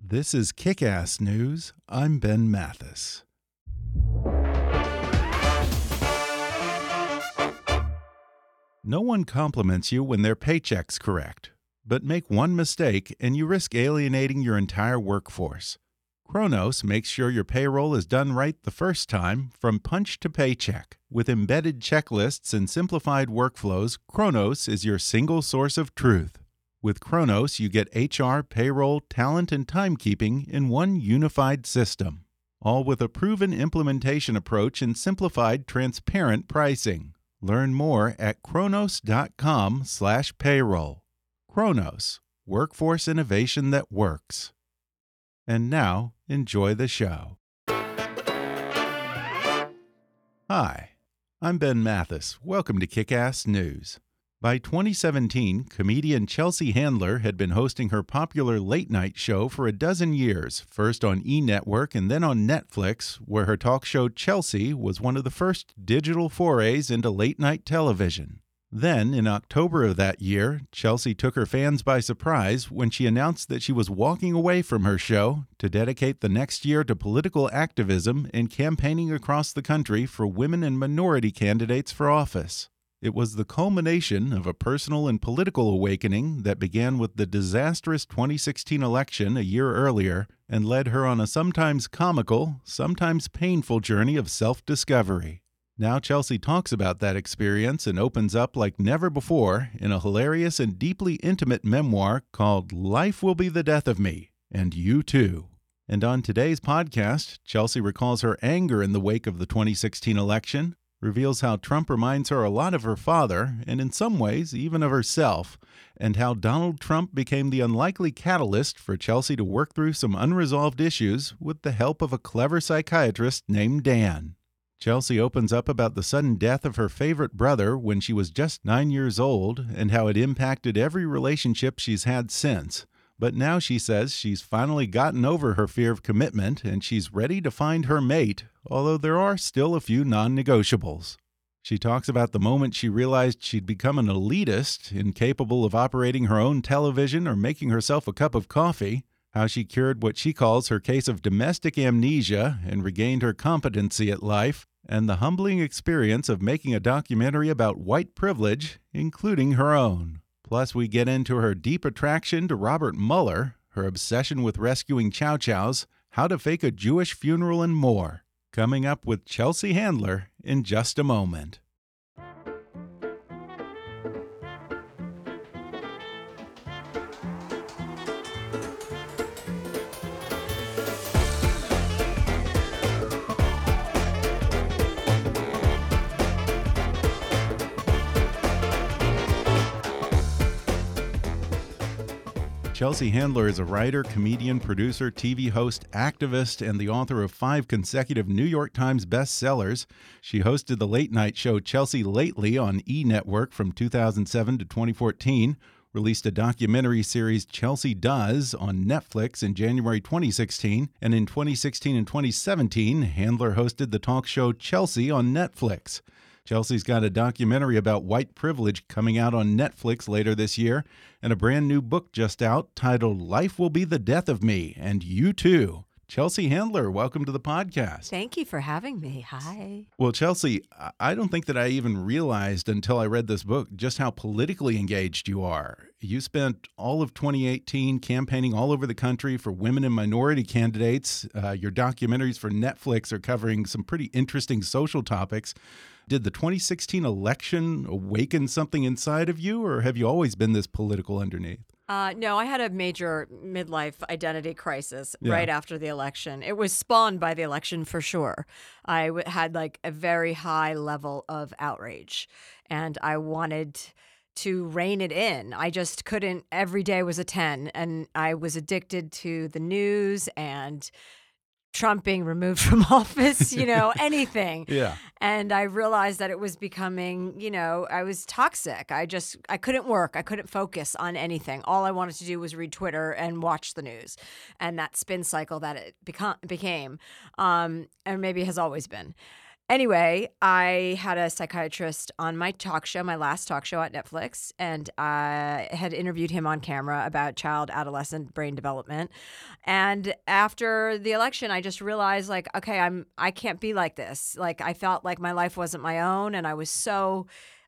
This is Kickass News. I'm Ben Mathis. No one compliments you when their paycheck's correct, but make one mistake and you risk alienating your entire workforce. Kronos makes sure your payroll is done right the first time, from punch to paycheck. With embedded checklists and simplified workflows, Kronos is your single source of truth. With Kronos, you get HR, payroll, talent, and timekeeping in one unified system, all with a proven implementation approach and simplified, transparent pricing. Learn more at kronos.com/payroll. Kronos, workforce innovation that works. And now, enjoy the show. Hi, I'm Ben Mathis. Welcome to Kickass News. By 2017, comedian Chelsea Handler had been hosting her popular late night show for a dozen years, first on E Network and then on Netflix, where her talk show Chelsea was one of the first digital forays into late night television. Then, in October of that year, Chelsea took her fans by surprise when she announced that she was walking away from her show to dedicate the next year to political activism and campaigning across the country for women and minority candidates for office. It was the culmination of a personal and political awakening that began with the disastrous 2016 election a year earlier and led her on a sometimes comical, sometimes painful journey of self discovery. Now Chelsea talks about that experience and opens up like never before in a hilarious and deeply intimate memoir called Life Will Be the Death of Me, and You Too. And on today's podcast, Chelsea recalls her anger in the wake of the 2016 election, reveals how Trump reminds her a lot of her father, and in some ways, even of herself, and how Donald Trump became the unlikely catalyst for Chelsea to work through some unresolved issues with the help of a clever psychiatrist named Dan. Chelsea opens up about the sudden death of her favorite brother when she was just nine years old and how it impacted every relationship she's had since. But now she says she's finally gotten over her fear of commitment and she's ready to find her mate, although there are still a few non negotiables. She talks about the moment she realized she'd become an elitist, incapable of operating her own television or making herself a cup of coffee how she cured what she calls her case of domestic amnesia and regained her competency at life, and the humbling experience of making a documentary about white privilege, including her own. Plus, we get into her deep attraction to Robert Mueller, her obsession with rescuing Chow Chows, how to fake a Jewish funeral, and more. Coming up with Chelsea Handler in just a moment. Chelsea Handler is a writer, comedian, producer, TV host, activist, and the author of five consecutive New York Times bestsellers. She hosted the late night show Chelsea Lately on E Network from 2007 to 2014, released a documentary series Chelsea Does on Netflix in January 2016, and in 2016 and 2017, Handler hosted the talk show Chelsea on Netflix. Chelsea's got a documentary about white privilege coming out on Netflix later this year, and a brand new book just out titled Life Will Be the Death of Me, and You Too Chelsea Handler, welcome to the podcast. Thank you for having me. Hi. Well, Chelsea, I don't think that I even realized until I read this book just how politically engaged you are. You spent all of 2018 campaigning all over the country for women and minority candidates. Uh, your documentaries for Netflix are covering some pretty interesting social topics. Did the 2016 election awaken something inside of you, or have you always been this political underneath? Uh, no, I had a major midlife identity crisis Yeah. right after the election. It was spawned by the election for sure. I w- had like a very high level of outrage and I wanted to rein it in. I just couldn't, every day was a 10 and I was addicted to the news and Trump being removed from office, you know, anything. Yeah. and I realized that it was becoming, you know, I was toxic. I just I couldn't work. I couldn't focus on anything. All I wanted to do was read Twitter and watch the news, and that spin cycle that it become, became, um, and maybe has always been. Anyway, I had a psychiatrist on my talk show, my last talk show at Netflix, and I had interviewed him on camera about child adolescent brain development. And after the election, I just realized like, okay, I'm I can't be like this. Like I felt like my life wasn't my own and I was so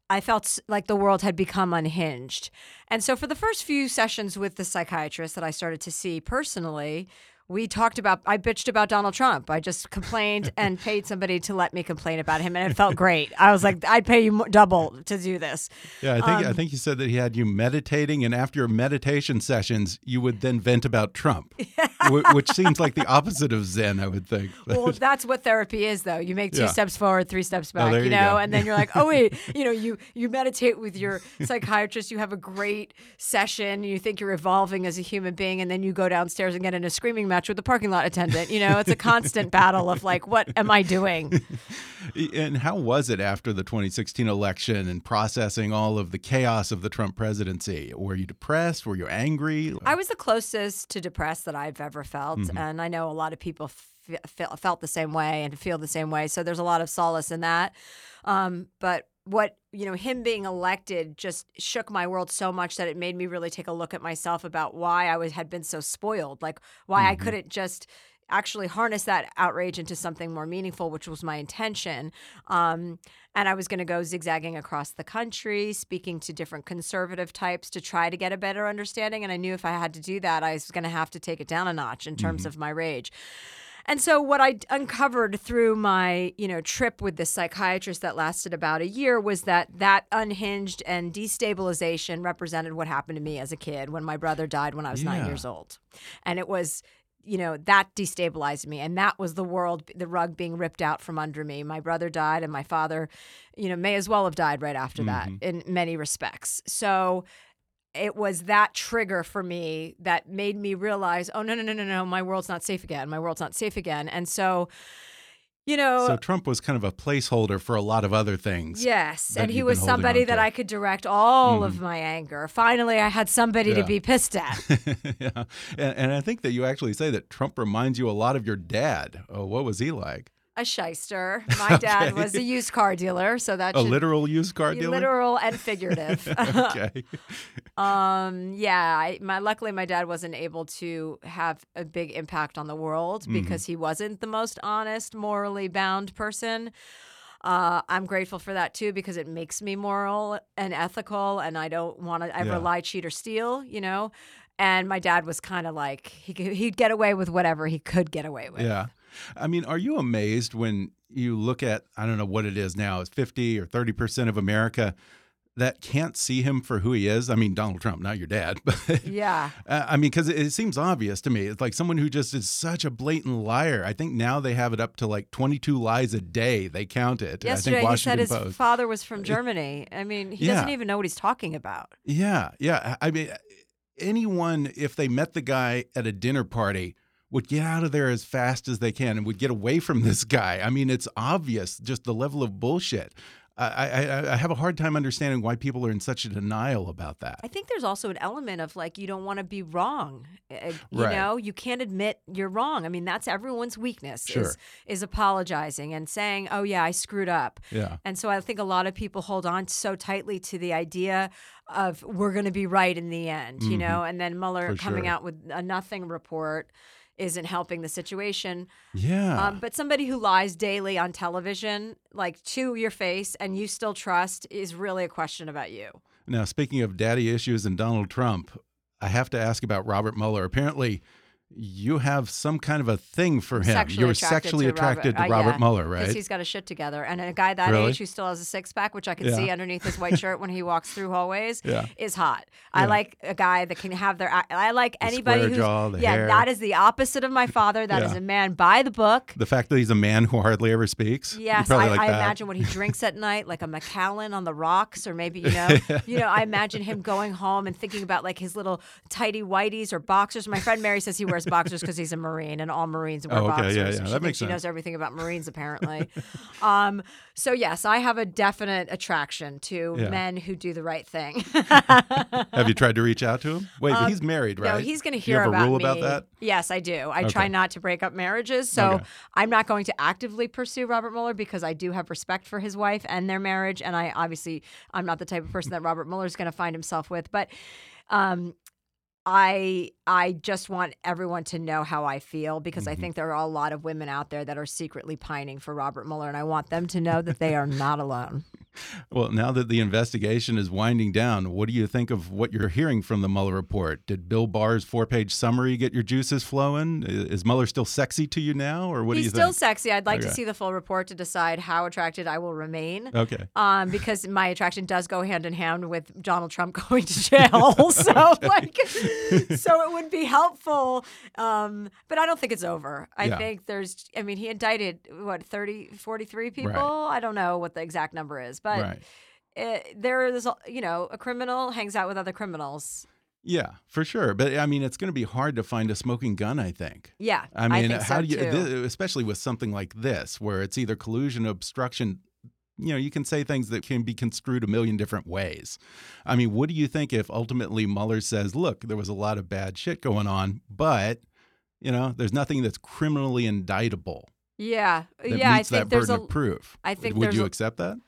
I felt like the world had become unhinged. And so for the first few sessions with the psychiatrist that I started to see personally, we talked about I bitched about Donald Trump. I just complained and paid somebody to let me complain about him and it felt great. I was like I'd pay you double to do this. Yeah, I think Um, I think you said that he had you meditating, and after your meditation sessions, you would then vent about Trump, which seems like the opposite of Zen. I would think. Well, that's what therapy is, though. You make two Yeah. steps forward, three steps Oh, back, there you you know, go. and then you're like, oh wait, you know, you you meditate with your psychiatrist, you have a great session, you think you're evolving as a human being, and then you go downstairs and get in a screaming match with the parking lot attendant. You know, it's a constant battle of like, what am I doing? and how was it after the 2016 election and processing all of the chaos of the Trump presidency? Were you depressed? Were you angry? I was the closest to depressed that I've ever felt, Mm-hmm. and I know a lot of people felt the same way and feel the same way. So there's a lot of solace in that. Um, but what you know, him being elected just shook my world so much that it made me really take a look at myself about why I was had been so spoiled, like why I couldn't just actually harness that outrage into something more meaningful, which was my intention. Um, and I was going to go zigzagging across the country, speaking to different conservative types to try to get a better understanding. And I knew if I had to do that, I was going to have to take it down a notch in terms of my rage. And so what I uncovered through my, you know, trip with this psychiatrist that lasted about a year was that that unhinged and destabilization represented what happened to me as a kid when my brother died when I was 9 years old. And it was you know that destabilized me. And that was the world the rug being ripped out from under me. My brother died and my father you know may as well have died right after that mm-hmm. in many respects. So it was that trigger for me that made me realize oh no no no no no my world's not safe again my world's not safe again and so you know so Trump was kind of a placeholder for a lot of other things. Yes, and he was somebody that. I could direct all of mm-hmm. my anger. Finally, I had somebody to be pissed at. yeah, and, and I think that you actually say that Trump reminds you a lot of your dad. Oh, what was he like? A shyster. My dad Okay. was a used car dealer, so that A literal used car dealer. literal and figurative. okay. um, yeah, I, my luckily my dad wasn't able to have a big impact on the world Mm-hmm. because he wasn't the most honest, morally bound person. Uh, I'm grateful for that too because it makes me moral and ethical, and I don't want to ever Yeah. lie, cheat, or steal. You know. And my dad was kind of like he could, he'd get away with whatever he could get away with. Yeah. I mean, are you amazed when you look at, I don't know what it is now, it's 50 or 30% of America that can't see him for who he is? I mean, Donald Trump, not your dad, but Yeah. Uh, I mean, because it, it seems obvious to me. It's like someone who just is such a blatant liar. I think now they have it up to like 22 lies a day. They count it. I Yesterday think he said his Post. father was from Germany. I mean, he Yeah. doesn't even know what he's talking about. Yeah, yeah. I mean, anyone, if they met the guy at a dinner party, would get out of there as fast as they can and would get away from this guy. I mean, it's obvious just the level of bullshit. I, I, I have a hard time understanding why people are in such a denial about that. I think there's also an element of like you don't want to be wrong. You Right. know, you can't admit you're wrong. I mean, that's everyone's weakness Sure. is is apologizing and saying, "Oh yeah, I screwed up." Yeah. And so I think a lot of people hold on so tightly to the idea of we're going to be right in the end, you know, and then Mueller Mm-hmm. For coming sure. out with a nothing report isn't helping the situation. Yeah. Um, but somebody who lies daily on television, like to your face, and you still trust, is really a question about you. now, speaking of daddy issues and Donald Trump, I have to ask about Robert Mueller. Apparently, you have some kind of a thing for him. Sexually You're attracted sexually to attracted Robert, to uh, Robert yeah, Mueller, Because right? he's got a shit together, and a guy that Really? age who still has a six pack, which I can Yeah. see underneath his white shirt when he walks through hallways, Yeah. is hot. I like a guy that can have their. I like The anybody who's jaw, yeah. hair. That is the opposite of my father. That is a man by the book. The fact that he's a man who hardly ever speaks. Yes, I, like I imagine what he drinks at night, like a Macallan on the rocks, or maybe you know, you know. I imagine him going home and thinking about like his little tighty whities or boxers. My friend Mary says he wears boxers because he's a Marine, and all Marines wear Oh, okay, boxers. yeah, yeah, She that thinks makes she sense. knows everything about Marines apparently. um, so yes, I have a definite attraction to Yeah. men who do the right thing. Have you tried to reach out to him? Wait, he's married, right? Um, No, he's going to Do you hear have a about rule me. about that? Yes, I do. I try not to break up marriages, so Okay. I'm not going to actively pursue Robert Mueller because I do have respect for his wife and their marriage, and I obviously I'm not the type of person that Robert Mueller is going to find himself with, but. Um, I I just want everyone to know how I feel because Mm-hmm. I think there are a lot of women out there that are secretly pining for Robert Mueller, and I want them to know that they are not alone. Well, now that the investigation is winding down, what do you think of what you're hearing from the Mueller report? Did Bill Barr's four-page summary get your juices flowing? Is Mueller still sexy to you now, or what He's do you think? still sexy. I'd like to see the full report to decide how attracted I will remain. Okay. um, because my attraction does go hand in hand with Donald Trump going to jail. so like, so it would be helpful. Um, but I don't think it's over. I Yeah. think there's, I mean, he indicted what 30, 43 people. Right. I don't know what the exact number is, but right. it, there is, you know, a criminal hangs out with other criminals. Yeah, for sure. But I mean, it's going to be hard to find a smoking gun. I think. Yeah, I mean, think how so do you, especially with something like this, where it's either collusion, obstruction. You know, you can say things that can be construed a million different ways. I mean, what do you think if ultimately Mueller says, "Look, there was a lot of bad shit going on, but you know, there's nothing that's criminally indictable yeah, yeah. I think that there's burden a. of proof." I think would you a- accept that?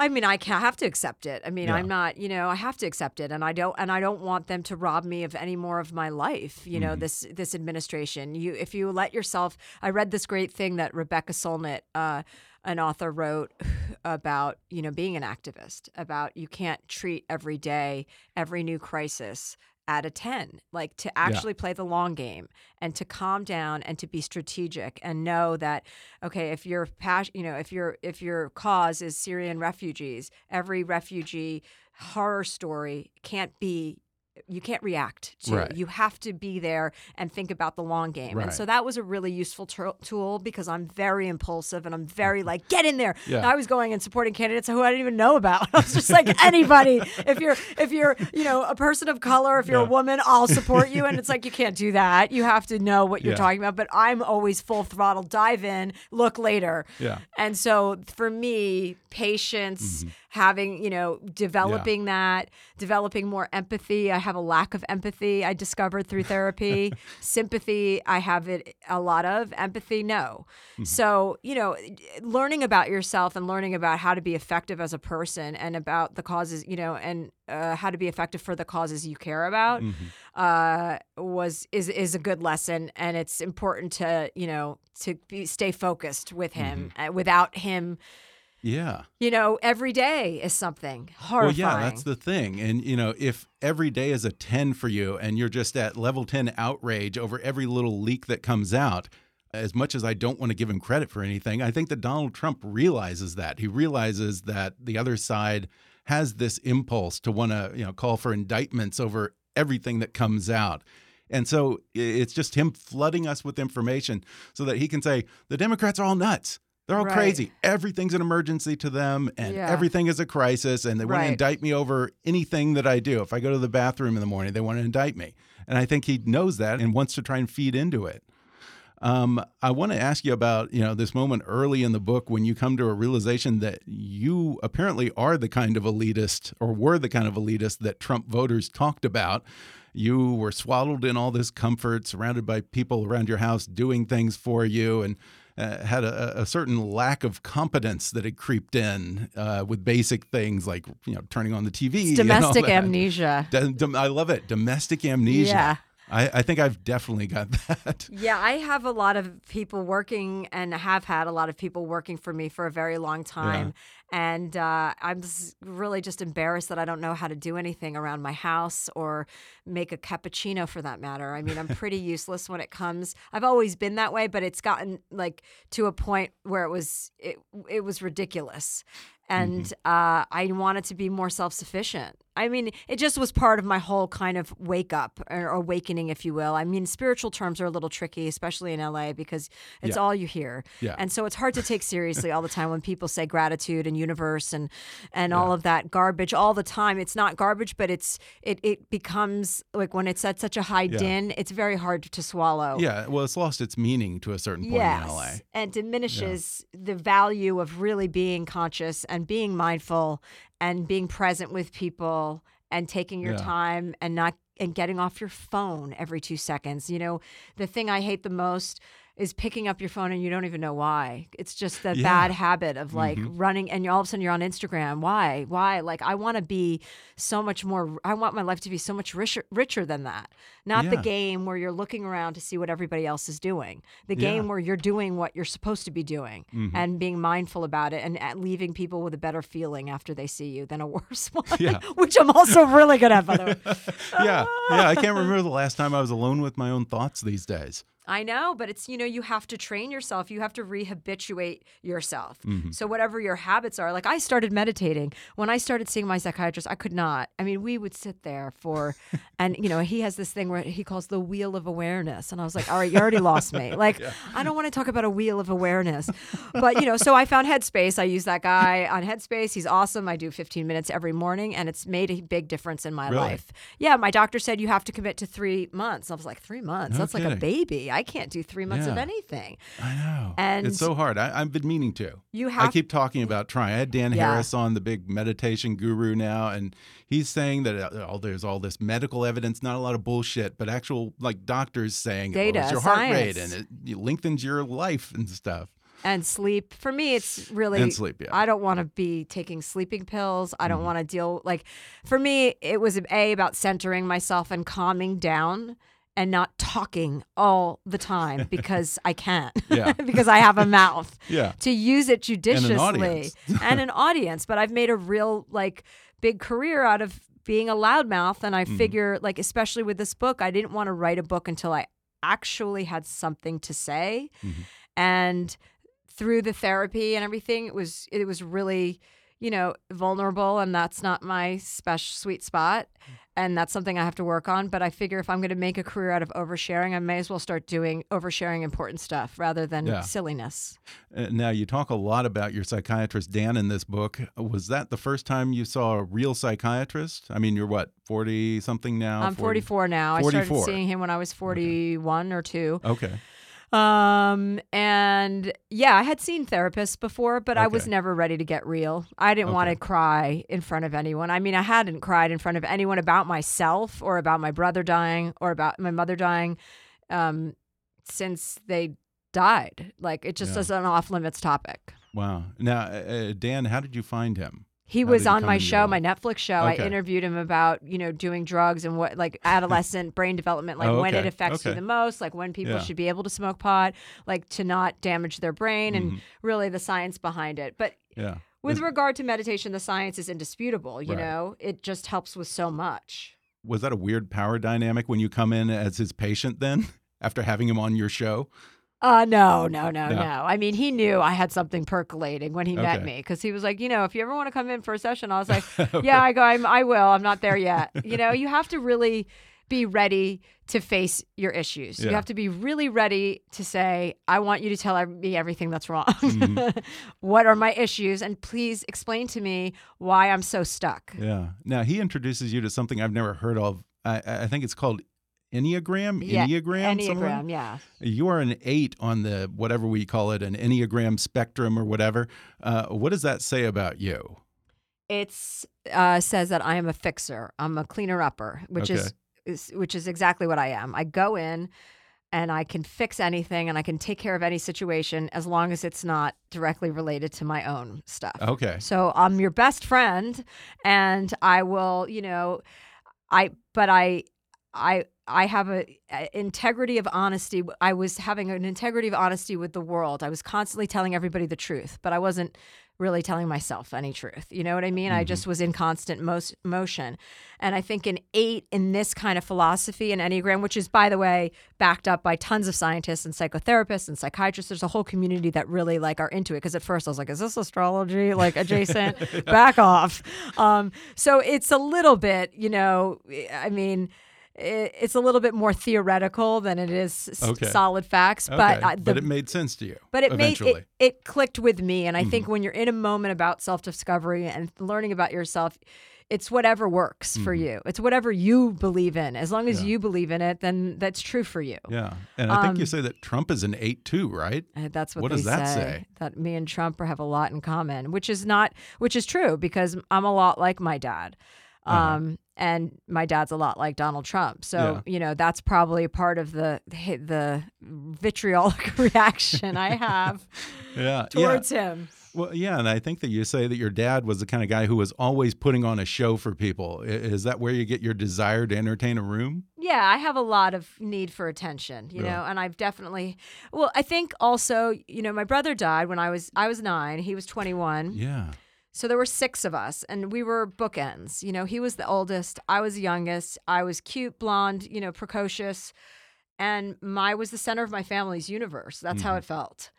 I mean, I can have to accept it. I mean, Yeah. I'm not, you know, I have to accept it, and I don't, and I don't want them to rob me of any more of my life. You Mm-hmm. know, this this administration. You, if you let yourself, I read this great thing that Rebecca Solnit, uh, an author, wrote about, you know, being an activist. About you can't treat every day, every new crisis at a 10 like to actually play the long game and to calm down and to be strategic and know that okay if your passion you know if your if your cause is syrian refugees every refugee horror story can't be you can't react to Right. you have to be there and think about the long game and so that was a really useful tur- tool because i'm very impulsive and i'm very like get in there Yeah. i was going and supporting candidates who i didn't even know about i was just like anybody if you're if you're you know a person of color if you're Yeah. a woman i'll support you and it's like you can't do that you have to know what you're Yeah. talking about but i'm always full throttle dive in look later Yeah. and so for me patience mm-hmm. Having you know developing that developing more empathy. I have a lack of empathy i discovered through therapy. Sympathy i have it a lot of. Empathy no. So you know learning about yourself and learning about how to be effective as a person and about the causes you know and uh, how to be effective for the causes you care about uh, was is is a good lesson, and it's important to you know to be, stay focused with him. Uh, without him, Yeah. you know, every day is something horrifying. Well, yeah, that's the thing. And, you know, if every day is a 10 for you and you're just at level 10 outrage over every little leak that comes out, as much as I don't want to give him credit for anything, I think that Donald Trump realizes that. He realizes that the other side has this impulse to want to, you know, call for indictments over everything that comes out. And so it's just him flooding us with information so that he can say, the Democrats are all nuts. They're all Right. crazy. Everything's an emergency to them, and Yeah. everything is a crisis, and they want to indict me over anything that I do. If I go to the bathroom in the morning, they want to indict me. And I think he knows that and wants to try and feed into it. Um, I want to ask you about you know this moment early in the book when you come to a realization that you apparently are the kind of elitist or were the kind of elitist that Trump voters talked about. You were swaddled in all this comfort, surrounded by people around your house doing things for you, and uh, had a, a certain lack of competence that had creeped in uh, with basic things like you know turning on the TV. It's domestic amnesia. I love it. Domestic amnesia. Yeah. I, I think I've definitely got that. Yeah, I have a lot of people working and have had a lot of people working for me for a very long time. And uh, I'm just really just embarrassed that I don't know how to do anything around my house or make a cappuccino for that matter. I mean, I'm pretty useless when it comes. I've always been that way, but it's gotten like to a point where it was it, it was ridiculous. And Mm-hmm. uh, I wanted to be more self sufficient. I mean, it just was part of my whole kind of wake up or awakening, if you will. I mean, spiritual terms are a little tricky, especially in LA, because it's Yeah. all you hear. Yeah. And so it's hard to take seriously all the time when people say gratitude and universe and and all of that garbage all the time. It's not garbage, but it's it it becomes like when it's at such a high Yeah. din, it's very hard to swallow. Yeah, well, it's lost its meaning to a certain point Yes, in LA. and diminishes the value of really being conscious and being mindful and being present with people and taking your Yeah. time and not and getting off your phone every two seconds. You know, the thing I hate the most is picking up your phone and you don't even know why. It's just the Yeah. bad habit of like Mhm. running and all of a sudden you're on Instagram. Why? Why? Like I want to be so much more I want my life to be so much richer richer than that. Not the game where you're looking around to see what everybody else is doing. The Yeah. game where you're doing what you're supposed to be doing Mhm. and being mindful about it and leaving people with a better feeling after they see you than a worse one. Yeah. Which I'm also really good at, by the way. yeah, yeah. I can't remember the last time I was alone with my own thoughts these days. I know, but it's, you know, you have to train yourself. You have to rehabituate yourself. Mm-hmm. So, whatever your habits are, like I started meditating. When I started seeing my psychiatrist, I could not. I mean, we would sit there for, and, you know, he has this thing where he calls the wheel of awareness. And I was like, all right, you already lost me. Like, I don't want to talk about a wheel of awareness. But, you know, so I found Headspace. I use that guy on Headspace. He's awesome. I do 15 minutes every morning, and it's made a big difference in my Really? life. Yeah, my doctor said you have to commit to three months. I was like, three months? No That's like a baby. I can't do three months of anything. I know. And- it's so hard. I, I've been meaning to. You have. I keep talking about trying. I had Dan Yeah. Harris on, the big meditation guru now, and he's saying that uh, oh, there's all this medical evidence, not a lot of bullshit, but actual like doctors saying it Data, lowers your heart rate and it, it lengthens your life and stuff. and sleep. For me, it's really And sleep, yeah. I don't want to be taking sleeping pills. I don't Mhm. want to deal like for me it was a about centering myself and calming down and not talking all the time because I can't. Yeah. because I have a mouth. Yeah. To use it judiciously audience. and an audience, but I've made a real like big career out of being a loudmouth and I Mhm. figure like especially with this book, I didn't want to write a book until I actually had something to say. Mhm. And through the therapy and everything, it was it was really, you know, vulnerable and that's not my special sweet spot. And that's something I have to work on. But I figure if I'm gonna make a career out of oversharing, I may as well start doing oversharing important stuff rather than Yeah. silliness. Uh, Now, you talk a lot about your psychiatrist, Dan, in this book. Was that the first time you saw a real psychiatrist? I mean, you're what, 40 something now? I'm 40 44 now. I 44. started seeing him when I was 41 or 2. Okay. Um and yeah, I had seen therapists before, but I was never ready to get real. I didn't want to cry in front of anyone. I mean, I hadn't cried in front of anyone about myself or about my brother dying or about my mother dying um since they died. Like it just Yeah. is an off limits topic. Wow. Now, uh, uh, Dan, how did you find him? He How was on my show, my? Netflix show. I interviewed him about, you know, doing drugs and what like adolescent brain development, like Oh, when it okay. affects you the most, like when people Yeah. should be able to smoke pot, like to not damage their brain and Mhm. really the science behind it. But Yeah. with regard to meditation, the science is indisputable, you Right. know. It just helps with so much. was that a weird power dynamic when you come in as his patient then after having him on your show? Uh no, no, no, No. no. I mean, he knew I had something percolating when he met me because he was like, you know, if you ever want to come in for a session, I was like, yeah, I go, I'm, I will. I'm not there yet. You know, you have to really be ready to face your issues. You have to be really ready to say, I want you to tell me everything that's wrong. Mhm. what are my issues? And please explain to me why I'm so stuck. Yeah. Now he introduces you to something I've never heard of. I, I think it's called Enneagram. Yeah, Enneagram. Enneagram, yeah. You are an eight on the whatever we call it, an Enneagram spectrum or whatever. Uh, what does that say about you? It uh, says that I am a fixer. I'm a cleaner upper, which is, is which is exactly what I am. I go in and I can fix anything and I can take care of any situation as long as it's not directly related to my own stuff. Okay. So I'm your best friend and I will, you know, I but I I I have a, a integrity of honesty. I was having an integrity of honesty with the world. I was constantly telling everybody the truth, but I wasn't really telling myself any truth. You know what I mean? I just was in constant mo- motion. And I think an eight in this kind of philosophy and Enneagram, which is, by the way, backed up by tons of scientists and psychotherapists and psychiatrists, there's a whole community that really like are into it. Because at first I was like, is this astrology like adjacent? Back off. Um, so it's a little bit, you know, I mean, it's a little bit more theoretical than it is Okay. solid facts, Okay, but the, but it made sense to you. but it made it, it clicked with me and i think when you're in a moment about self-discovery and learning about yourself it's whatever works for you it's whatever you believe in as long as Yeah. you believe in it then that's true for you yeah, and I think you um, say that Trump is an eight too, right? Uh, that's what, What they does that say, say? That me and Trump have a lot in common, which is not, which is true because I'm a lot like my dad, Uh-huh. um, and my dad's a lot like Donald Trump. So you know that's probably part of the the vitriolic reaction I have Yeah, towards yeah. him. Well, yeah, and I think that you say that your dad was the kind of guy who was always putting on a show for people. Is that where you get your desire to entertain a room? Yeah, I have a lot of need for attention, you Yeah. know, and I've definitely well, I think also, you know, my brother died when I was I was 9, he was 21. Yeah. So there were 6 of us and we were bookends. You know, he was the oldest, I was the youngest. I was cute, blonde, you know, precocious, and my was the center of my family's universe. That's how Mhm. it felt.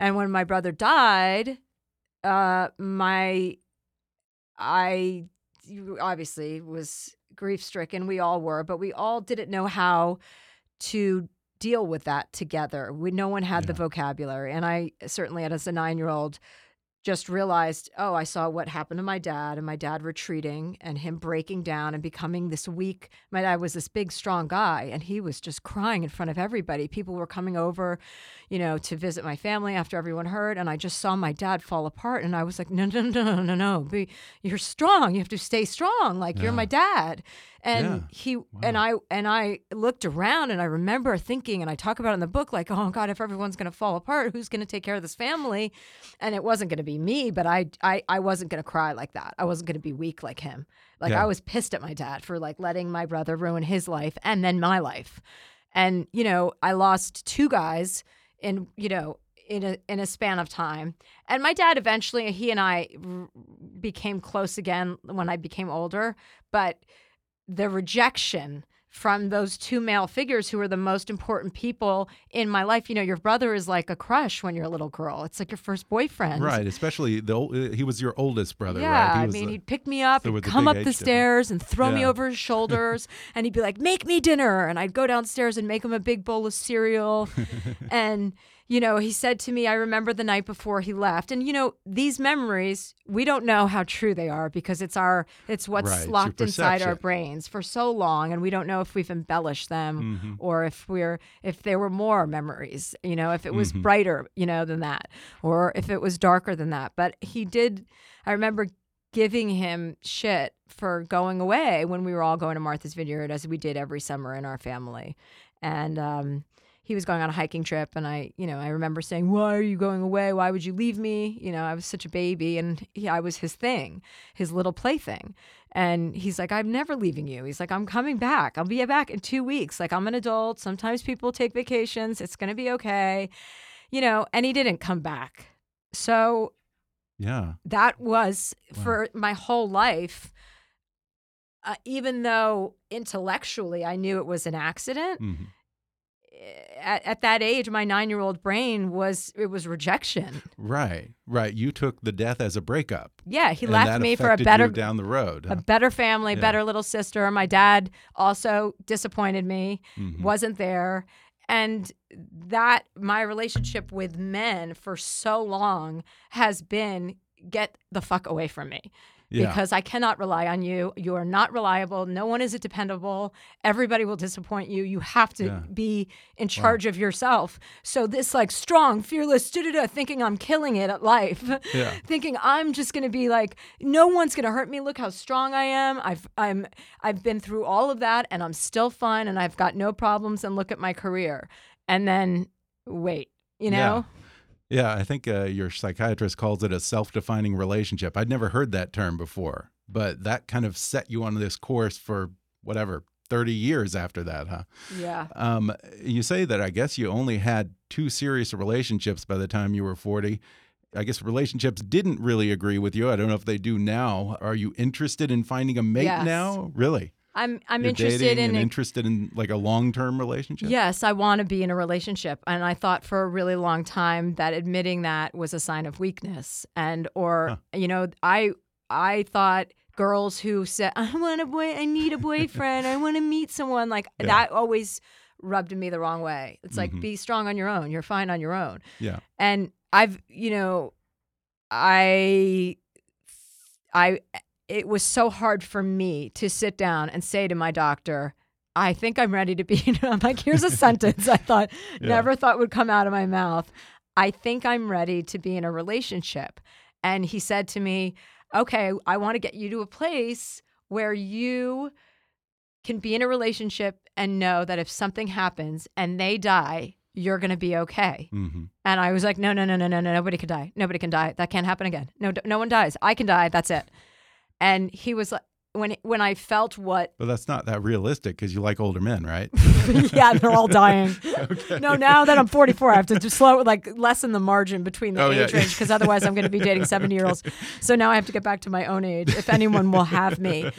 And when my brother died, uh my I obviously was grief stricken. We all were, but we all didn't know how to deal with that together. We no one had the vocabulary, and I certainly, as a nine year old, just realized, oh, I saw what happened to my dad and my dad retreating and him breaking down and becoming this weak. My dad was this big, strong guy, and he was just crying in front of everybody. People were coming over, you know, to visit my family after everyone heard, and I just saw my dad fall apart. And I was like, no, no, no, no, no, no. be, you're strong. You have to stay strong. Like you're my dad. And Yeah. he and I and I looked around and I remember thinking, and I talk about it in the book, like, oh God, if everyone's gonna fall apart, who's gonna take care of this family? And it wasn't gonna be me, but I I, I wasn't gonna cry like that. I wasn't gonna be weak like him. Like Yeah. I was pissed at my dad for like letting my brother ruin his life and then my life. And you know, I lost two guys in you know in a in a span of time. And my dad eventually he and I r- became close again when I became older, but the rejection from those two male figures who were the most important people in my life. You know, your brother is like a crush when you're a little girl. It's like your first boyfriend. Right, especially the old, uh, he was your oldest brother, Yeah, right? He I mean, he'd pick me up, so he'd come up the stairs and throw me over his shoulders, and he'd be like, "Make me dinner," and I'd go downstairs and make him a big bowl of cereal, and you know, he said to me, I remember the night before he left, and you know, these memories we don't know how true they are because it's our, it's what's Right, locked inside our brains for so long, and we don't know if we've embellished them Mm-hmm. or if we're if there were more memories, you know, if it was Mm-hmm. brighter, you know, than that, or if it was darker than that. But he did. I remember giving him shit for going away when we were all going to Martha's Vineyard, as we did every summer in our family, and um, he was going on a hiking trip, and I, you know, I remember saying, "Why are you going away? Why would you leave me?" You know, I was such a baby, and he, I was his thing, his little plaything. And he's like, I'm never leaving you. He's like, I'm coming back. I'll be back in two weeks. Like, I'm an adult. Sometimes people take vacations. It's going to be okay. You know, and he didn't come back. So yeah, that was Wow. for my whole life. Uh, even though intellectually I knew it was an accident, mhm. At, at that age, my nine year old brain was, it was rejection. right, right. You took the death as a breakup. Yeah, he left me for a better down the road. a better family, Yeah. better little sister. My dad also disappointed me, Mhm. wasn't there. And that my relationship with men for so long has been get the fuck away from me. Yeah. Because I cannot rely on you. You are not reliable. No one is dependable. Everybody will disappoint you. You have to Yeah. be in charge of yourself. So this like strong, fearless, da-da-da, thinking I'm killing it at life, Yeah. thinking I'm just gonna be like, no one's gonna hurt me. Look how strong I am. I've I'm I've been through all of that, and I'm still fine, and I've got no problems. And look at my career. And then wait, you know. Yeah, I think uh, your psychiatrist calls it a self-defining relationship. I'd never heard that term before, but that kind of set you on this course for whatever 30 years after that, huh? Yeah. Um, you say that I guess you only had two serious relationships by the time you were 40. I guess relationships didn't really agree with you. I don't know if they do now. Are you interested in finding a mate Yes. now? Really? I'm I'm You're interested in a- interested in like a long-term relationship? Yes, I want to be in a relationship, and I thought for a really long time that admitting that was a sign of weakness, and or you know, I I thought girls who said I want a boy, I need a boyfriend, I want to meet someone, like Yeah. that always rubbed me the wrong way. It's like Mhm. be strong on your own, you're fine on your own, Yeah. and I've you know, I I it was so hard for me to sit down and say to my doctor, I think I'm ready to be. I'm like, here's a sentence I thought Yeah. never thought would come out of my mouth. I think I'm ready to be in a relationship. And he said to me, Okay, I want to get you to a place where you can be in a relationship and know that if something happens and they die, you're going to be okay. hmm And I was like, no, no, no, no, no, no. Nobody can die. Nobody can die. That can't happen again. No, no one dies. I can die. That's it. And he was like, when when I felt what, But that's not that realistic because you like older men, right? yeah, they're all dying. okay. No, now that I'm 44, I have to just slow like lessen the margin between the Oh, yeah. age range because otherwise I'm going to be dating 70 year olds. So now I have to get back to my own age if anyone will have me.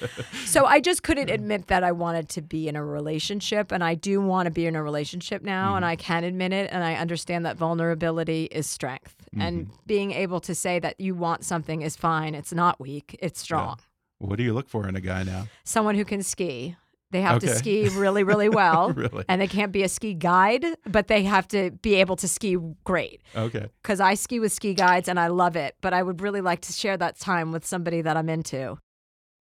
So I just couldn't admit that I wanted to be in a relationship, and I do want to be in a relationship now, and mm-hmm. I can admit it, and I understand that vulnerability is strength, and mm-hmm. being able to say that you want something is fine. It's not weak. It's strong. What do you look for in a guy now? Someone who can ski. They have to ski really, really well. Really? And they can't be a ski guide, but they have to be able to ski great. Okay. Because I ski with ski guides and I love it, but I would really like to share that time with somebody that I'm into.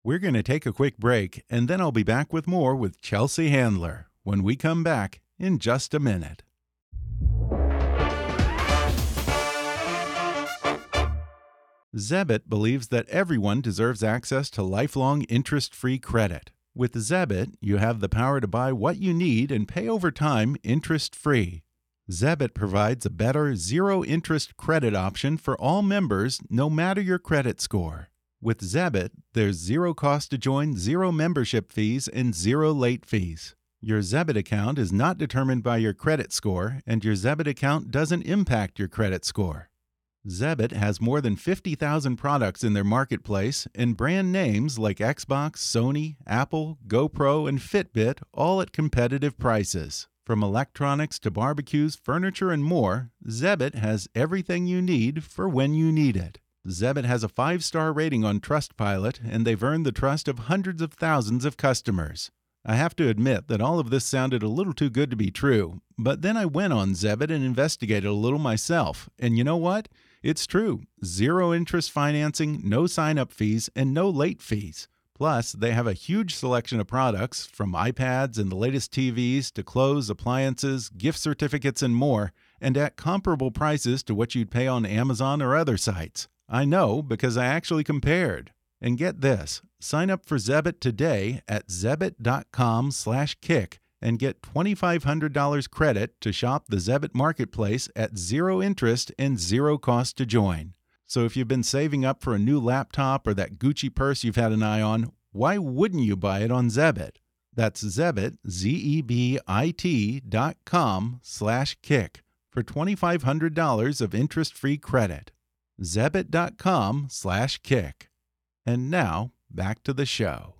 We're going to take a quick break, and then I'll be back with more with Chelsea Handler when we come back in just a minute. Zebit believes that everyone deserves access to lifelong interest free credit. With Zebit, you have the power to buy what you need and pay over time interest free. Zebit provides a better zero interest credit option for all members, no matter your credit score. With Zebit, there's zero cost to join, zero membership fees, and zero late fees. Your Zebit account is not determined by your credit score, and your Zebit account doesn't impact your credit score. Zebit has more than 50,000 products in their marketplace, and brand names like Xbox, Sony, Apple, GoPro, and Fitbit, all at competitive prices. From electronics to barbecues, furniture, and more, Zebit has everything you need for when you need it. Zebit has a five star rating on Trustpilot, and they've earned the trust of hundreds of thousands of customers. I have to admit that all of this sounded a little too good to be true, but then I went on Zebit and investigated a little myself, and you know what? It's true. Zero interest financing, no sign up fees, and no late fees. Plus, they have a huge selection of products from iPads and the latest TVs to clothes, appliances, gift certificates, and more, and at comparable prices to what you'd pay on Amazon or other sites. I know because I actually compared. And get this, sign up for Zebit today at zebit.com/kick and get $2500 credit to shop the Zebit marketplace at zero interest and zero cost to join. So if you've been saving up for a new laptop or that Gucci purse you've had an eye on, why wouldn't you buy it on Zebit? That's Zebit, Z-E-B-I-T dot com slash kick for $2,500 of interest-free credit. Zebit.com slash kick. And now, back to the show.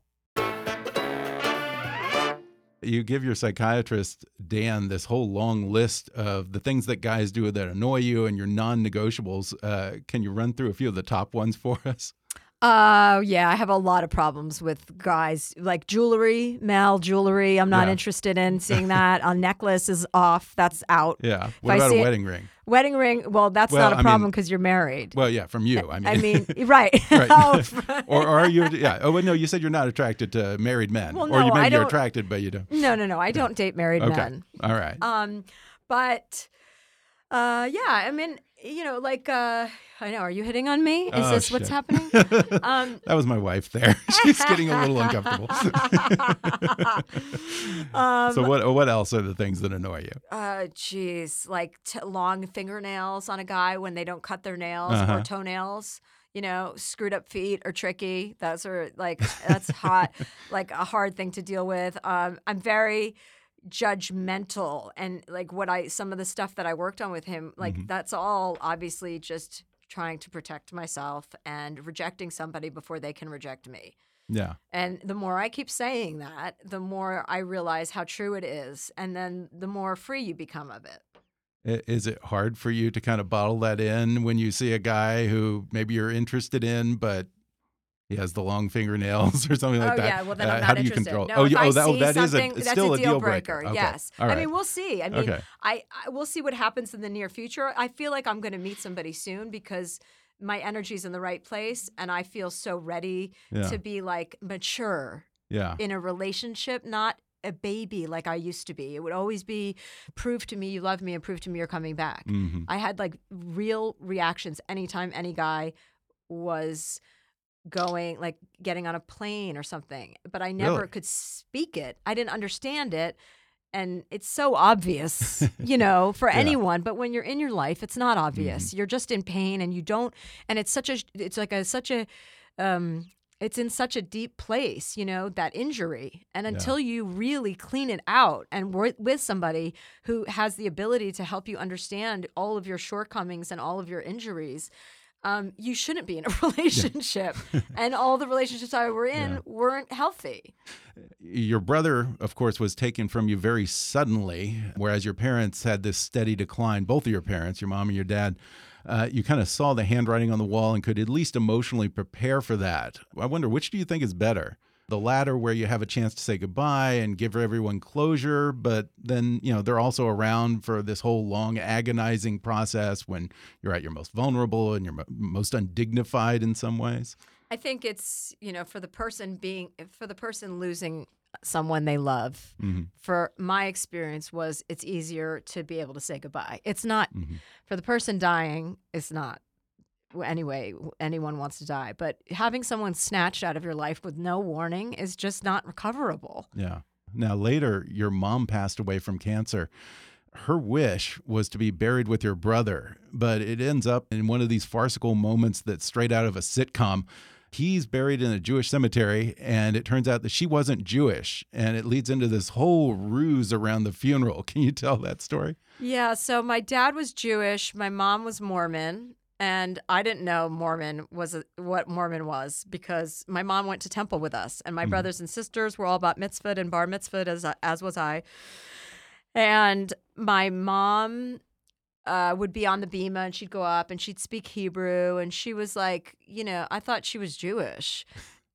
You give your psychiatrist, Dan, this whole long list of the things that guys do that annoy you and your non negotiables. Uh, can you run through a few of the top ones for us? Uh, yeah, I have a lot of problems with guys like jewelry, male jewelry. I'm not Yeah. interested in seeing that. a necklace is off. That's out. Yeah. If What I about see a it- wedding ring? Wedding ring. Well, that's Well, not a I problem because you're married. Well, yeah, from you. I mean, I mean, right. right. Oh, or, or are you? Yeah. Oh, well, no, you said you're not attracted to married men, Well, or you no, maybe I you're attracted, but you don't. no, no, no. I don't date married Okay. men. All right. Um, but uh, yeah, I mean, you know, like uh, I know. Are you hitting on me? Is Oh, this what's happening? Um, that was my wife there. She's getting a little uncomfortable. um, so what? What else are the things that annoy you? Uh, jeez, like t- long fingernails on a guy when they don't cut their nails Uh-huh. or toenails. You know, screwed up feet are tricky. Those are like that's hot, like a hard thing to deal with. Um, I'm very judgmental, and like what I some of the stuff that I worked on with him, like Mhm. that's all obviously just trying to protect myself and rejecting somebody before they can reject me. Yeah. And the more I keep saying that, the more I realize how true it is. And then the more free you become of it. Is it hard for you to kind of bottle that in when you see a guy who maybe you're interested in, but he has the long fingernails or something like oh that? yeah, well then Uh, I'm how not do you interested. control? No, oh, you- oh, that, oh, that is a that's still a deal breaker. Okay. Yes, All I mean we'll see. I mean, Okay. I, I we'll see what happens in the near future. I feel like I'm going to meet somebody soon because my energy's in the right place, and I feel so ready Yeah. to be like mature yeah. in a relationship, not a baby like I used to be. It would always be prove to me you love me and prove to me you're coming back. hmm I had like real reactions anytime any guy was going like getting on a plane or something, but I never Really? could speak it. I didn't understand it. And it's so obvious, you know, for Yeah. Mm-hmm. anyone. But when you're in your life, it's not obvious. You're just in pain, and you don't. And it's such a. It's like a such a. Um, it's in such a deep place, you know, that injury. And until you really clean it out and work with somebody who has the ability to help you understand all of your shortcomings and all of your injuries, um, you shouldn't be in a relationship. and all the relationships I were in Yeah. weren't healthy. Your brother, of course, was taken from you very suddenly, whereas your parents had this steady decline. Both of your parents, your mom and your dad, uh, you kind of saw the handwriting on the wall and could at least emotionally prepare for that. I wonder which do you think is better? The latter, where you have a chance to say goodbye and give everyone closure, but then, you know, they're also around for this whole long, agonizing process when you're at your most vulnerable and you're most undignified in some ways. I think it's, you know, for the person being, for the person losing someone they love, Mhm. for my experience was it's easier to be able to say goodbye. It's not, Mhm. for the person dying, it's not. Anyway, anyone wants to die, but having someone snatched out of your life with no warning is just not recoverable. Yeah. Now, later, your mom passed away from cancer. Her wish was to be buried with your brother, but it ends up in one of these farcical moments that's straight out of a sitcom. He's buried in a Jewish cemetery, and it turns out that she wasn't Jewish, and it leads into this whole ruse around the funeral. Can you tell that story? Yeah, so my dad was Jewish, my mom was Mormon, and I didn't know Mormon was a, what Mormon was because my mom went to temple with us, and my brothers and sisters were all about mitzvah and bar mitzvah as as was I. And my mom uh, would be on the bema, and she'd go up and she'd speak Hebrew, and she was like, you know, I thought she was Jewish.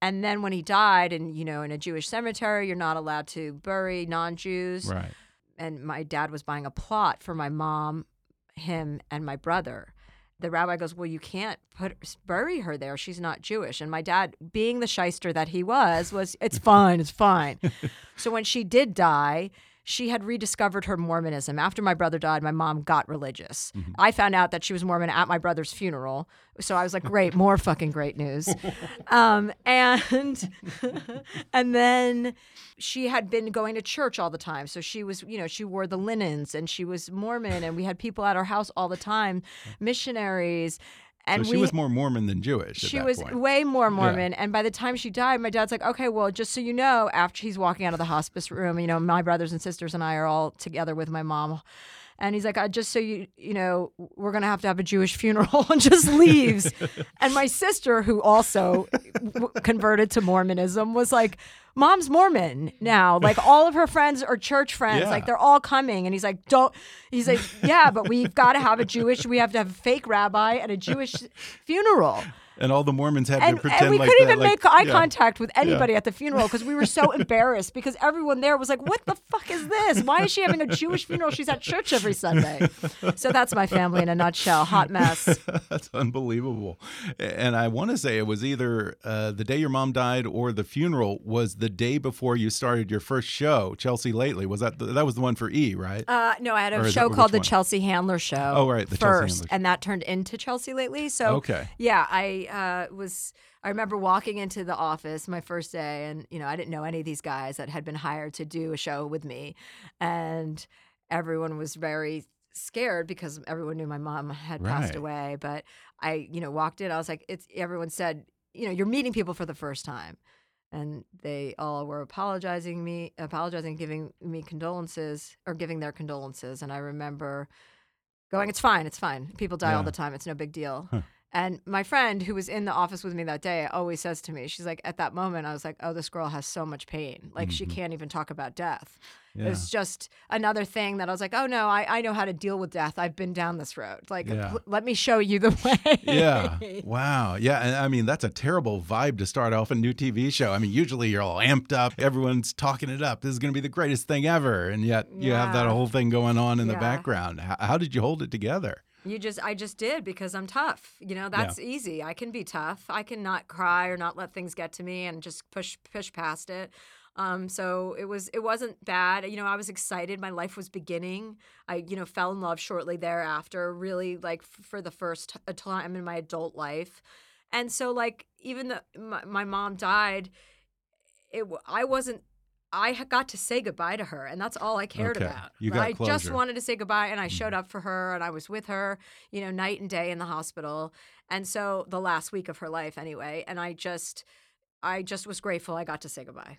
And then when he died, and you know, in a Jewish cemetery, you're not allowed to bury non-Jews Right. and my dad was buying a plot for my mom, him, and my brother. The rabbi goes, "Well, you can't put bury her there. She's not Jewish." And my dad, being the shyster that he was, was, "It's fine, it's fine." so when she did die, she had rediscovered her Mormonism. After my brother died, my mom got religious. I found out that she was Mormon at my brother's funeral. So I was like, great, more fucking great news. Um, and and then she had been going to church all the time. So she was, you know, she wore the linens and she was Mormon and we had people at our house all the time, missionaries. And so she we, was more Mormon than Jewish. at she was point. way more Mormon. And by the time she died, my dad's like, okay, well, just so you know, after he's walking out of the hospice room, you know, my brothers and sisters and I are all together with my mom. And he's like, uh, just so you, you know, we're going to have to have a Jewish funeral and just leaves. and my sister, who also w- converted to Mormonism, was like, mom's Mormon now. Like all of her friends are church friends. Yeah. Like they're all coming. And he's like, don't, he's like, yeah, but we've got to have a Jewish, we have to have a fake rabbi and a Jewish funeral and all the Mormons had and, to pretend and we like couldn't that, even like- make eye yeah. contact with anybody at the funeral because we were so embarrassed because everyone there was like, "What the fuck is this? Why is she having a Jewish funeral? She's at church every Sunday." So that's my family in a nutshell. Hot mess. That's unbelievable. And I want to say it was either uh, the day your mom died or the funeral was the day before you started your first show, Chelsea Lately. Was that the, that was the one for E, right? Uh, no, I had a that show called The? Chelsea Handler Show. Oh, right, The Chelsea first, Handler Show. and that turned into Chelsea lately. So Okay. yeah, I uh, was. I remember walking into the office my first day, and you know, I didn't know any of these guys that had been hired to do a show with me, and everyone was very scared because everyone knew my mom had passed away. But I, you know, walked in. I was like, it's everyone said, you know, you're meeting people for the first time. And they all were apologizing me, apologizing, giving me condolences or giving their condolences. And I remember going, "It's fine, it's fine. People die all the time. It's no big deal." Huh. And my friend who was in the office with me that day always says to me, she's like, at that moment, I was like, oh, this girl has so much pain. Like, she Mhm. can't even talk about death. Yeah. It was just another thing that I was like, oh, no, I, I know how to deal with death. I've been down this road. Like, Yeah. pl- let me show you the way. yeah. Wow. Yeah. And I mean, that's a terrible vibe to start off a new TV show. I mean, usually you're all amped up, everyone's talking it up. This is going to be the greatest thing ever. And yet you have that whole thing going on in the background. How, how did you hold it together? You just, I just did because I'm tough. You know, that's easy. I can be tough. I can not cry or not let things get to me and just push, push past it. Um, so it was, it wasn't bad. You know, I was excited. My life was beginning. I, you know, fell in love shortly thereafter. Really, like f- for the first t- time in my adult life. And so, like, even though my, my mom died, it, I wasn't. I got to say goodbye to her, and that's all I cared Okay. about. You got I just wanted to say goodbye, and I showed mm-hmm. up for her, and I was with her, you know, night and day in the hospital. And so the last week of her life, anyway, and I just, I just was grateful I got to say goodbye.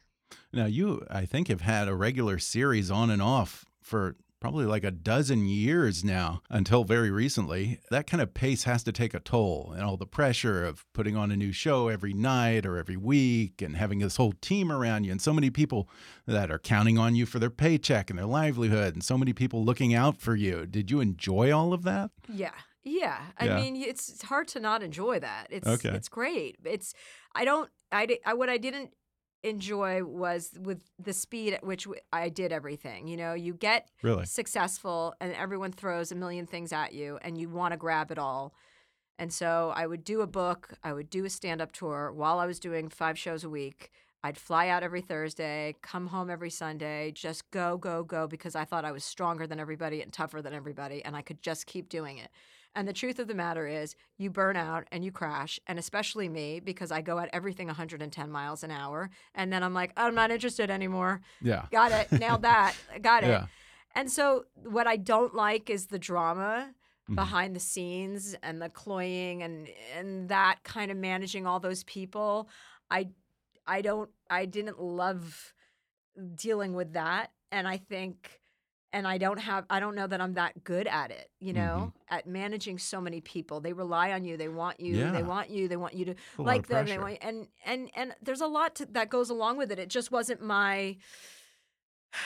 Now, you, I think, have had a regular series on and off for probably like a dozen years now until very recently. That kind of pace has to take a toll, and all the pressure of putting on a new show every night or every week and having this whole team around you, and so many people that are counting on you for their paycheck and their livelihood, and so many people looking out for you. Did you enjoy all of that? Yeah. Yeah. I Yeah. mean, it's, it's hard to not enjoy that. It's Okay. it's great. It's I don't I, I what I didn't enjoy was with the speed at which I did everything. You know, you get Really? successful and everyone throws a million things at you and you want to grab it all. And so I would do a book, I would do a stand up tour while I was doing five shows a week. I'd fly out every Thursday, come home every Sunday, just go, go, go, because I thought I was stronger than everybody and tougher than everybody, and I could just keep doing it. And the truth of the matter is, you burn out and you crash, and especially me, because I go at everything 110 miles an hour. And then I'm like, I'm not interested anymore. Yeah. Got it. Nailed that. Got it. Yeah. And so, what I don't like is the drama Mhm. behind the scenes and the cloying and and that kind of managing all those people. I I don't I didn't love dealing with that, and I think. And I don't have, I don't know that I'm that good at it, you mm-hmm. know, at managing so many people. They rely on you. They want you. Yeah. They want you. They want you to like them. They want, and and and there's a lot to, that goes along with it. It just wasn't my.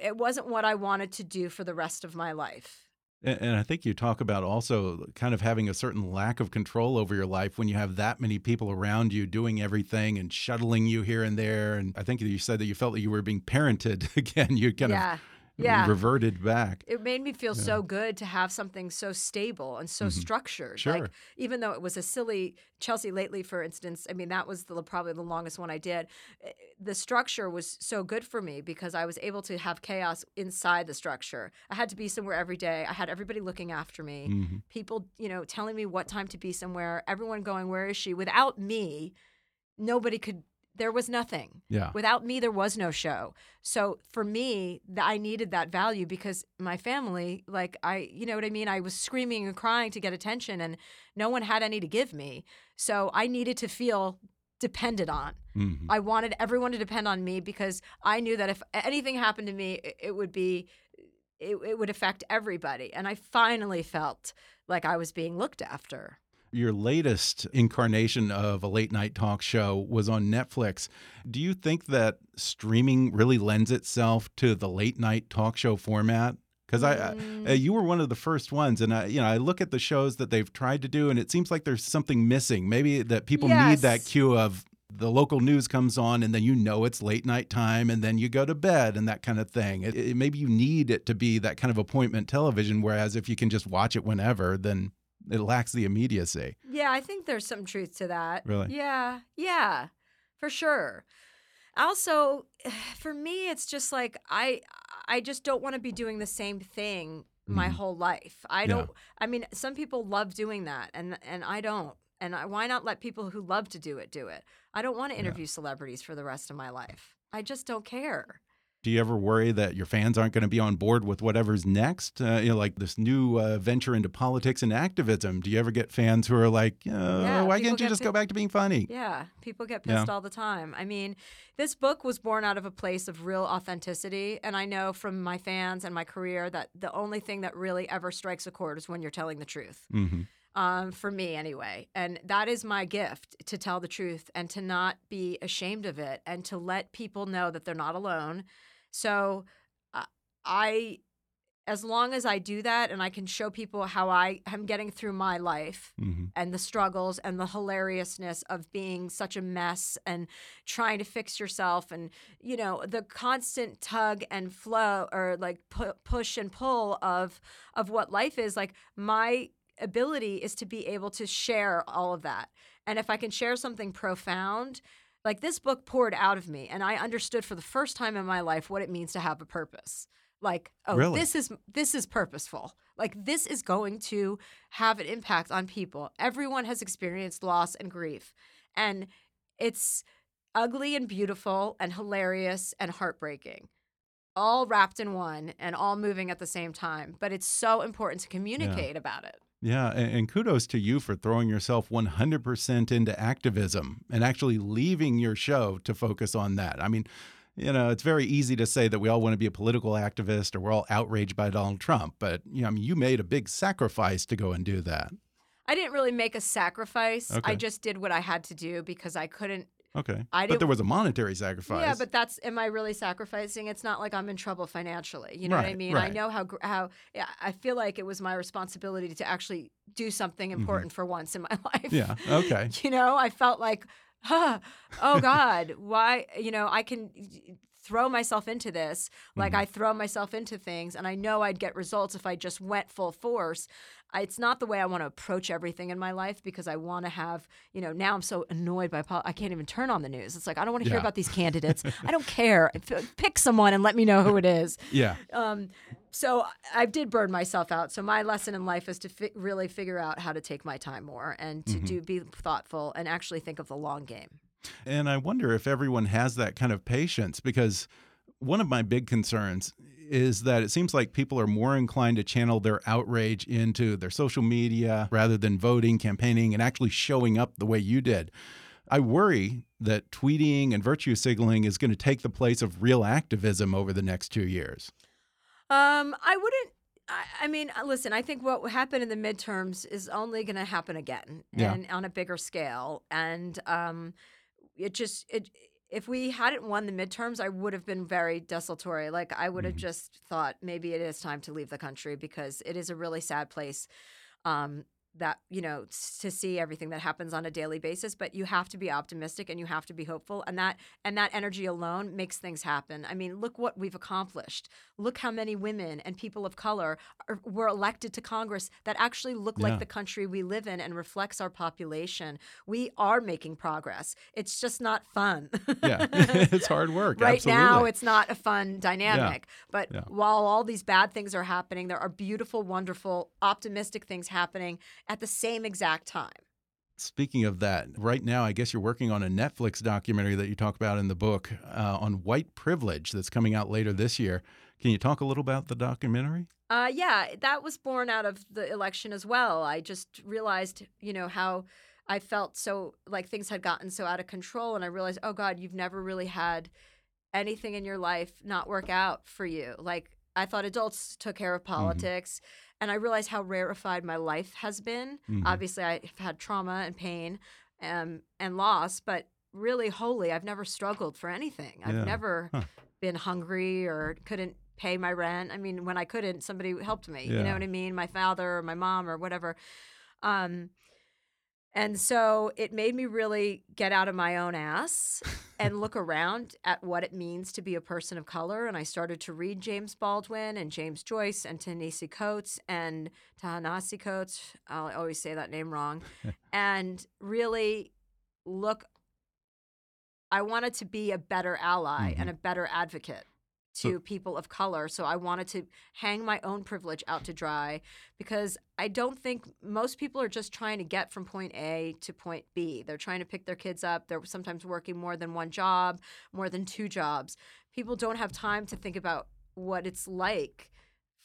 It wasn't what I wanted to do for the rest of my life. And, and I think you talk about also kind of having a certain lack of control over your life when you have that many people around you doing everything and shuttling you here and there. And I think you said that you felt that you were being parented again. You kind yeah, of yeah. reverted back. it made me feel so good to have something so stable and so Mhm. structured. Sure. Like even though it was a silly Chelsea lately, for instance, I mean that was the, probably the longest one I did. eh, The structure was so good for me because I was able to have chaos inside the structure. I had to be somewhere every day. I had everybody looking after me. Mhm. People, you know, telling me what time to be somewhere. Everyone going, "Where is she?" Without me, nobody could. There was nothing. Yeah. Without me, there was no show. So for me, I needed that value because my family, like I, you know what I mean? I was screaming and crying to get attention and no one had any to give me. So I needed to feel depended on. Mhm. I wanted everyone to depend on me because I knew that if anything happened to me, it, it would be, it, it would affect everybody. And I finally felt like I was being looked after. Your latest incarnation of a late night talk show was on Netflix. Do you think that streaming really lends itself to the late night talk show format? Because I, I Mm. uh, you were one of the first ones, and I, you know, I look at the shows that they've tried to do, and it seems like there's something missing. Maybe that people need that cue of the local news comes on, and then you know it's late night time, and then you go to bed, and that kind of thing. It, it- maybe you need it to be that kind of appointment television. Whereas if you can just watch it whenever, then it lacks the immediacy. Yeah, I think there's some truth to that. Really? Yeah, yeah, for sure. Also, for me, it's just like I, I just don't want to be doing the same thing my Mhm. whole life. I don't. I mean, some people love doing that, and and I don't. And I, why not let people who love to do it do it? I don't want to Yeah. interview celebrities for the rest of my life. I just don't care. Do you ever worry that your fans aren't going to be on board with whatever's next? Uh, you know, like this new uh, venture into politics and activism. Do you ever get fans who are like, Yeah, "Why can't you just go back to being funny?" Yeah, people get Yeah. pissed all the time. I mean, this book was born out of a place of real authenticity. And I know from my fans and my career that the only thing that really ever strikes a chord is when you're telling the truth. hmm Um, for me, anyway. And that is my gift to tell the truth and to not be ashamed of it and to let people know that they're not alone. So uh, I. As long as I do that and I can show people how I am getting through my life, hmm and the struggles and the hilariousness of being such a mess and trying to fix yourself and you know the constant tug and flow or like pu- push and pull of of what life is like my ability is to be able to share all of that and if i can share something profound like this book poured out of me and i understood for the first time in my life what it means to have a purpose. Like oh Really? this is this is purposeful. Like this is going to have an impact on people. Everyone has experienced loss and grief and it's ugly and beautiful and hilarious and heartbreaking all wrapped in one and all moving at the same time but it's so important to communicate about it Yeah, and, kudos to you for throwing yourself 100% into activism and actually leaving your show to focus on that. I mean, you know, it's very easy to say that we all want to be a political activist or we're all outraged by Donald Trump, but you know, I mean, you made a big sacrifice to go and do that. i didn't really make a sacrifice Okay. i just did what i had to do because i couldn't Okay. I but there was a monetary sacrifice. Yeah, but that's am I really sacrificing? It's not like I'm in trouble financially. You know what I Right, mean? I know how how yeah, I feel like it was my responsibility to actually do something important for once in my life. Mm-hmm. yeah, okay. You know, I felt like, huh, oh God, why? You know, I can throw myself into this like Mm-hmm. I throw myself into things, and I know I'd get results if I just went full force. I, it's not the way I want to approach everything in my life because I want to have, you know, now I'm so annoyed by I can't even turn on the news. It's like I don't want to hear about these candidates. I don't care. Pick someone and let me know who it is. Yeah. Um, so I did burn myself out. So my lesson in life is to fi- really figure out how to take my time more and to do be thoughtful and actually think of the long game. And I wonder if everyone has that kind of patience because one of my big concerns is that it seems like people are more inclined to channel their outrage into their social media rather than voting, campaigning, and actually showing up the way you did. I worry that tweeting and virtue signaling is going to take the place of real activism over the next two years. Um, I wouldn't. I, I mean, uh, listen. I think what happened in the midterms is only going to happen again, Yeah. and on a bigger scale. And um, it just it. If we hadn't won the midterms, I would have been very desultory. Like I would have Mhm. just thought maybe it is time to leave the country because it is a really sad place. Um, that you know to see everything that happens on a daily basis but you have to be optimistic and you have to be hopeful and that and that energy alone makes things happen. I mean look what we've accomplished. Look how many women and people of color are, were elected to congress that actually look Yeah. like the country we live in and reflects our population. We are making progress. It's just not fun. Yeah, it's hard work. right now it's not a fun dynamic but Yeah. while all these bad things are happening there are beautiful wonderful optimistic things happening at the same exact time Speaking of that, right now, I guess you're working on a Netflix documentary that you talk about in the book uh, on white privilege that's coming out later this year. Can you talk a little about the documentary? Uh, yeah, that was born out of the election as well. I just realized, you know, how I felt so like things had gotten so out of control. And I realized, oh God, you've never really had anything in your life not work out for you. Like, I thought adults took care of politics. And I realized how rarefied my life has been. Mhm. Obviously, I've had trauma and pain um, and loss, but really, wholly, I've never struggled for anything. I've Yeah. never Huh. been hungry or couldn't pay my rent. I mean, when I couldn't, somebody helped me. You know what I mean? My father or my mom or whatever. Um, and so it made me really get out of my own ass and look around at what it means to be a person of color. And I started to read James Baldwin and James Joyce and Ta-Nehisi Coates and Ta-Nehisi Coates. I'll always say that name wrong. and really look. I wanted to be a better ally and mm-hmm. a better advocate to So- people of color. So I wanted to hang my own privilege out to dry because I don't think most people are just trying to get from point A to point B. They're trying to pick their kids up. They're sometimes working more than one job, more than two jobs. People don't have time to think about what it's like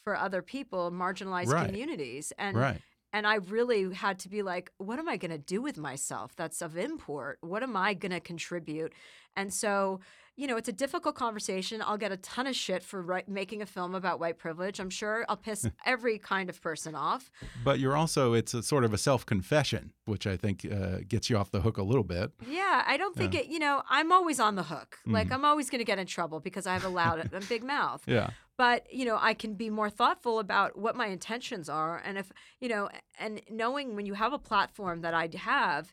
for other people, marginalized Right. communities. And right. and I really had to be like, what am I going to do with myself that's of import? What am I going to contribute? And so, you know, it's a difficult conversation. I'll get a ton of shit for wri- making a film about white privilege. I'm sure I'll piss every kind of person off. But you're also, it's a sort of a self confession, which I think uh, gets you off the hook a little bit. Yeah, I don't think it, you know, I'm always on the hook. Like, I'm always going to get in trouble because I have a loud, a big mouth. Yeah. but you know i can be more thoughtful about what my intentions are and if you know and knowing when you have a platform that i have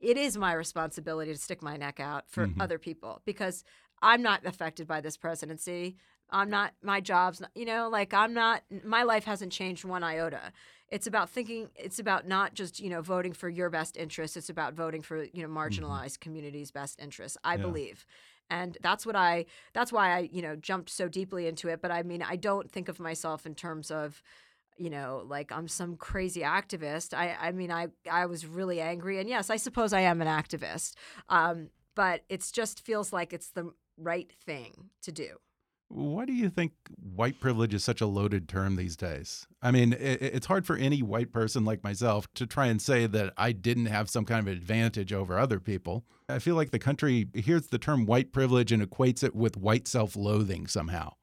it is my responsibility to stick my neck out for Mhm. other people because i'm not affected by this presidency. I'm not my job's not, you know like i'm not my life hasn't changed one iota. It's about thinking it's about not just you know voting for your best interests. It's about voting for you know marginalized communities best interests i Yeah. believe. And that's what i that's why i you know jumped so deeply into it. But i mean i don't think of myself in terms of you know like i'm some crazy activist i i mean i i was really angry and yes i suppose i am an activist um but it's just feels like it's the right thing to do Why do you think white privilege is such a loaded term these days? I mean, it, it's hard for any white person like myself to try and say that I didn't have some kind of advantage over other people. I feel like the country hears the term white privilege and equates it with white self loathing somehow.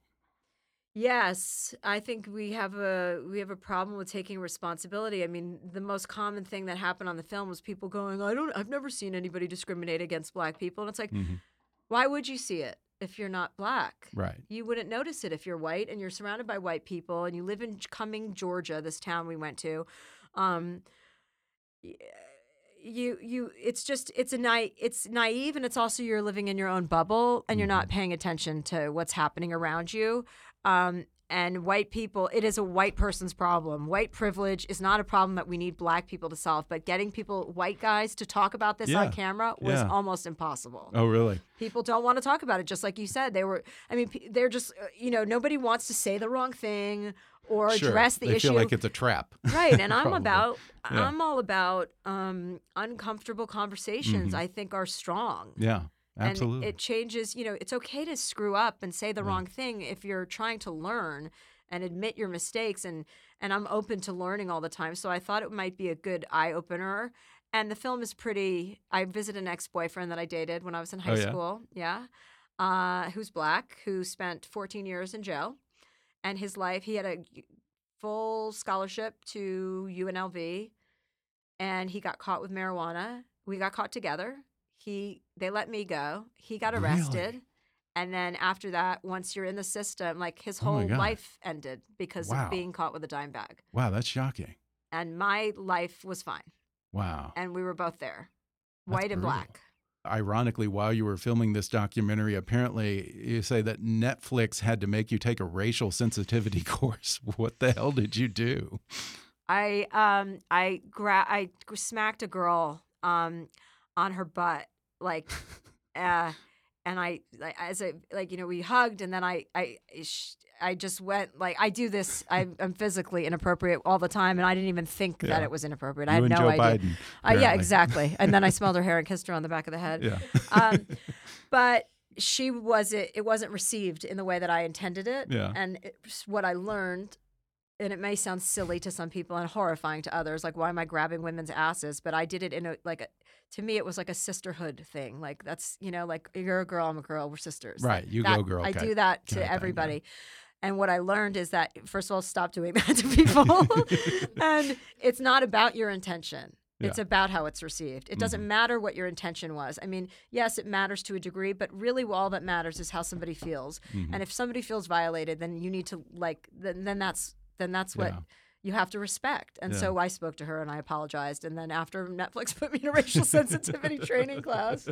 Yes, I think we have a we have a problem with taking responsibility. I mean, the most common thing that happened on the film was people going, "I don't I've never seen anybody discriminate against black people." And it's like, Mhm. why would you see it if you're not black? Right. You wouldn't notice it if you're white and you're surrounded by white people and you live in Cumming, Georgia, this town we went to. Um, you you it's just it's a night it's naive and it's also you're living in your own bubble and you're not paying attention to what's happening around you um and white people it is a white person's problem white privilege is not a problem that we need black people to solve but getting people white guys to talk about this Yeah. on camera was Yeah. almost impossible Oh, really? people don't want to talk about it just like you said they were i mean they're just uh, you know nobody wants to say the wrong thing or sure. address the they issue feel like it's a trap. right and i'm about Yeah. i'm all about um uncomfortable conversations Mhm. i think are strong Yeah, absolutely. and it changes you know it's okay to screw up and say the wrong thing if you're trying to learn and admit your mistakes and and i'm open to learning all the time so i thought it might be a good eye opener and the film is pretty i visited an ex-boyfriend that i dated when i was in high Oh, yeah? school yeah uh, who's black who spent 14 years in jail and his life he had a full scholarship to unlv and he got caught with marijuana we got caught together he they let me go he got Really? arrested and then after that once you're in the system like his Oh whole God. life ended because Wow. of being caught with a dime bag wow, that's shocking. and my life was fine Wow. and we were both there That's white and brutal. black Ironically, while you were filming this documentary, apparently you say that Netflix had to make you take a racial sensitivity course. What the hell did you do? I um I gra- I smacked a girl um on her butt like uh and I like as I like you know we hugged and then I I sh- I just went like I do this I, I'm physically inappropriate all the time and I didn't even think Yeah. that it was inappropriate. I you had and no Joe idea. Biden. Uh, yeah, exactly. And then I smelled her hair and kissed her on the back of the head. Yeah. Um, but she wasn't. It wasn't received in the way that I intended it. Yeah. And it's what I learned, and it may sound silly to some people and horrifying to others. Like, why am I grabbing women's asses? But I did it in a like. A, to me, it was like a sisterhood thing. Like that's you know, like you're a girl, I'm a girl, we're sisters. Right, you that- go girl I do that thing, to yeah. everybody. And what I learned is that first of all, stop doing that to people. and it's not about your intention. It's Yeah. about how it's received. It doesn't matter what your intention was. I mean, yes, it matters to a degree, but really all that matters is how somebody feels. Mm-hmm. And if somebody feels violated, then you need to like then then that's then that's what Yeah. you have to respect. And Yeah. so I spoke to her and I apologized. And then after Netflix put me in a racial sensitivity training class.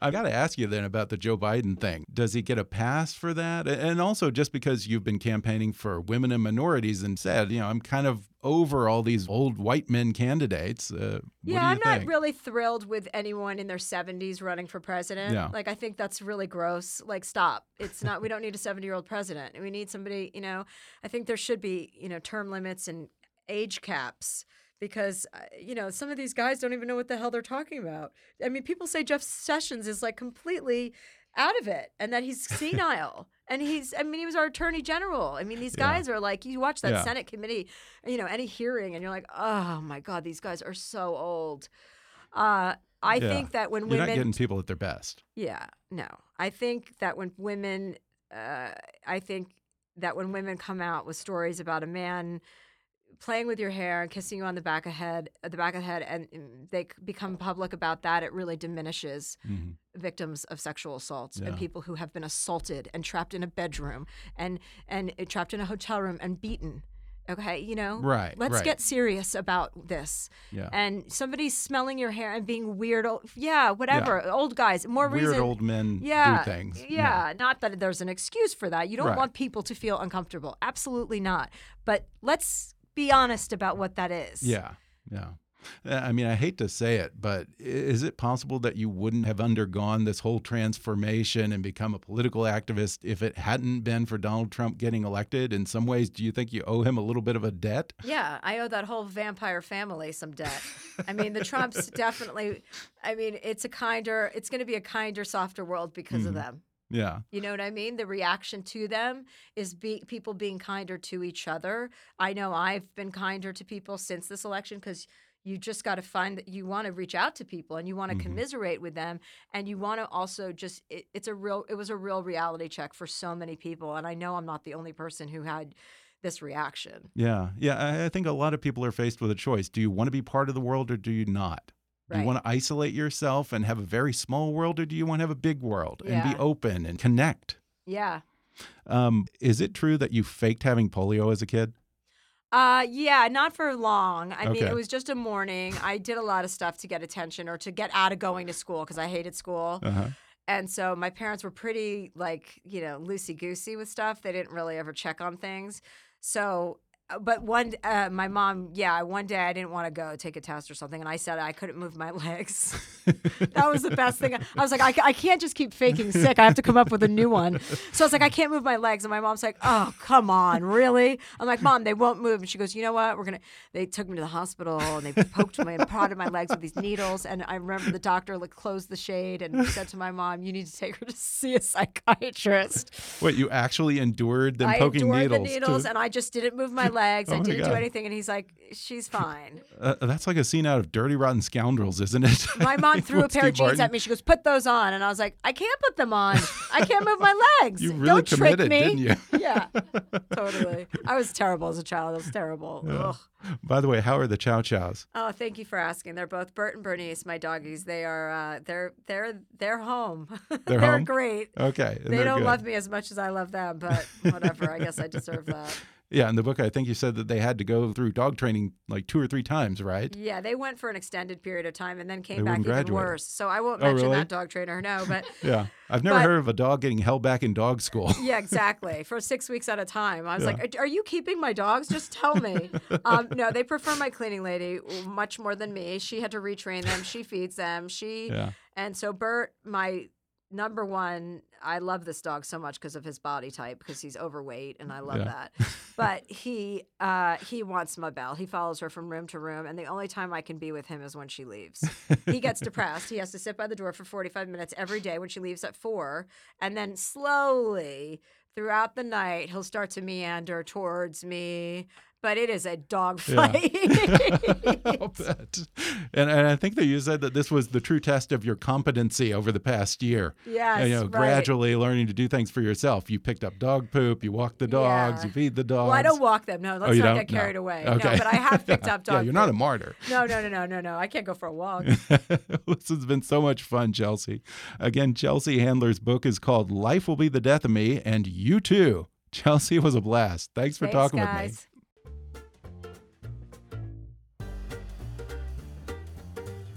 I've got to ask you then about the Joe Biden thing. Does he get a pass for that? And also, just because you've been campaigning for women and minorities and said, you know, I'm kind of over all these old white men candidates. Uh, yeah, I'm not really thrilled with anyone in their 70s running for president. Yeah. Like, I think that's really gross. Like, stop. It's not, we don't need a 70 year old president. We need somebody, you know, I think there should be, you know, term limits and age caps because uh, you know some of these guys don't even know what the hell they're talking about. I mean, people say Jeff Sessions is like completely out of it and that he's senile. And he's I mean he was our attorney general. I mean these Yeah. guys are like you watch that Yeah. Senate committee, you know, any hearing and you're like, "Oh my god, these guys are so old." Uh I Yeah. think that when You're women not getting people at their best. yeah, no. I think that when women, uh, I think that when women come out with stories about a man playing with your hair and kissing you on the back of head, the back of the head, and mm, they become public about that, it really diminishes Mhm. victims of sexual assaults Yeah. and people who have been assaulted and trapped in a bedroom and and uh, trapped in a hotel room and beaten. Okay, you know, Right, Let's right. get serious about this. Yeah. And somebody smelling your hair and being weird, old, yeah, whatever. Old guys, more Weird reason. old men yeah, do things. Yeah, not that there's an excuse for that. You don't Right. want people to feel uncomfortable. Absolutely not. But let's be honest about what that is. Yeah, yeah. Uh, I mean, I hate to say it, but is it possible that you wouldn't have undergone this whole transformation and become a political activist if it hadn't been for Donald Trump getting elected? In some ways, do you think you owe him a little bit of a debt? Yeah, I owe that whole vampire family some debt. I mean, the Trumps definitely. I mean, it's a kinder. It's going to be a kinder, softer world because Mm-hmm. of them. Yeah, You know what I mean? The reaction to them is be, people being kinder to each other. I know I've been kinder to people since this election because you just got to find that you want to reach out to people and you want to Mhm. commiserate with them and you want to also just it, it's a real it was a real reality check for so many people and I know I'm not the only person who had this reaction. yeah, yeah. I, I think a lot of people are faced with a choice. Do you want to be part of the world or do you not? Do you want to isolate yourself and have a very small world or do you want to have a big world and be open and connect? Yeah. Um, is it true that you faked having polio as a kid? Uh yeah, not for long. I mean, it was just a morning. I did a lot of stuff to get attention or to get out of going to school because I hated school. Uh-huh. And so my parents were pretty like, you know, loosey goosey with stuff. They didn't really ever check on things. So, uh, but one, uh, my mom, yeah, one day I didn't want to go take a test or something. And I said I couldn't move my legs. that was the best thing. I was like, I, I can't just keep faking sick. I have to come up with a new one. So I was like, I can't move my legs. And my mom's like, oh, come on, really? I'm like, mom, they won't move. And she goes, you know what? We're going to, they took me to the hospital and they poked me and prodded my legs with these needles. And I remember the doctor like closed the shade and said to my mom, you need to take her to see a psychiatrist. Wait, you actually endured them I poking endured needles? the needles to- and I just didn't move my legs. Oh I didn't do anything. And he's like, she's fine. Uh, that's like a scene out of Dirty Rotten Scoundrels, isn't it? My mom threw a pair of jeans Martin. at me. She goes, "Put those on," and I was like, "I can't put them on. I can't move my legs. You really Don't trick committed, me." didn't you? yeah, totally. I was terrible as a child. I was terrible. Ugh. By the way, how are the Chow Chows? Oh, thank you for asking. They're both Bert and Bernice, my doggies. They are uh, they're they're they're home. They're home? great. Okay. They don't good. love me as much as I love them, but whatever. I guess I deserve that. Yeah, in the book, I think you said that they had to go through dog training like two or three times, right? Yeah, they went for an extended period of time and then came They back even graduate. worse. So I won't Oh, mention really? that dog trainer. No, but Yeah. I've never But- heard of a dog getting held back in dog school. Yeah, exactly. For six weeks at a time. I was Yeah. like, "Are you keeping my dogs? Just tell me. um, no, they prefer my cleaning lady much more than me. She had to retrain them. She feeds them. She Yeah. and so Bert, my number one, I love this dog so much because of his body type because he's overweight and I love Yeah. that. But he uh, he wants my bell. He follows her from room to room, and the only time I can be with him is when she leaves. he gets depressed. He has to sit by the door for 45 minutes every day when she leaves at four, and then slowly throughout the night he'll start to meander towards me. But it is a dog Yeah. fight. I'll bet. And, and I think that you said that this was the true test of your competency over the past year. yes, And, you know, right. gradually learning to do things for yourself. You picked up dog poop, you walk the dogs, Yeah. you feed the dogs. Well, I don't walk them. No, oh, let's Oh, you not don't? get carried No. away. Okay. No, but I have picked up dog. yeah, you're not a martyr. No, no, no, no, no, no. I can't go for a walk. this has been so much fun, Chelsea. Again, Chelsea Handler's book is called Life Will Be the Death of Me, and you too. Chelsea was a blast. Thanks for Thanks, talking with me.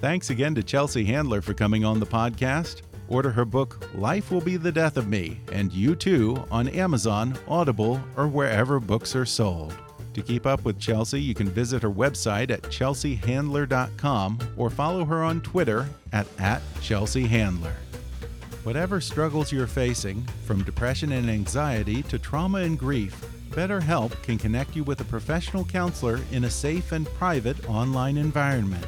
Thanks again to Chelsea Handler for coming on the podcast. Order her book, Life Will Be the Death of Me, and You Too on Amazon, Audible, or wherever books are sold. To keep up with Chelsea, you can visit her website at chelseahandler.com or follow her on Twitter at, at chelseahandler. Whatever struggles you're facing, from depression and anxiety to trauma and grief, BetterHelp can connect you with a professional counselor in a safe and private online environment.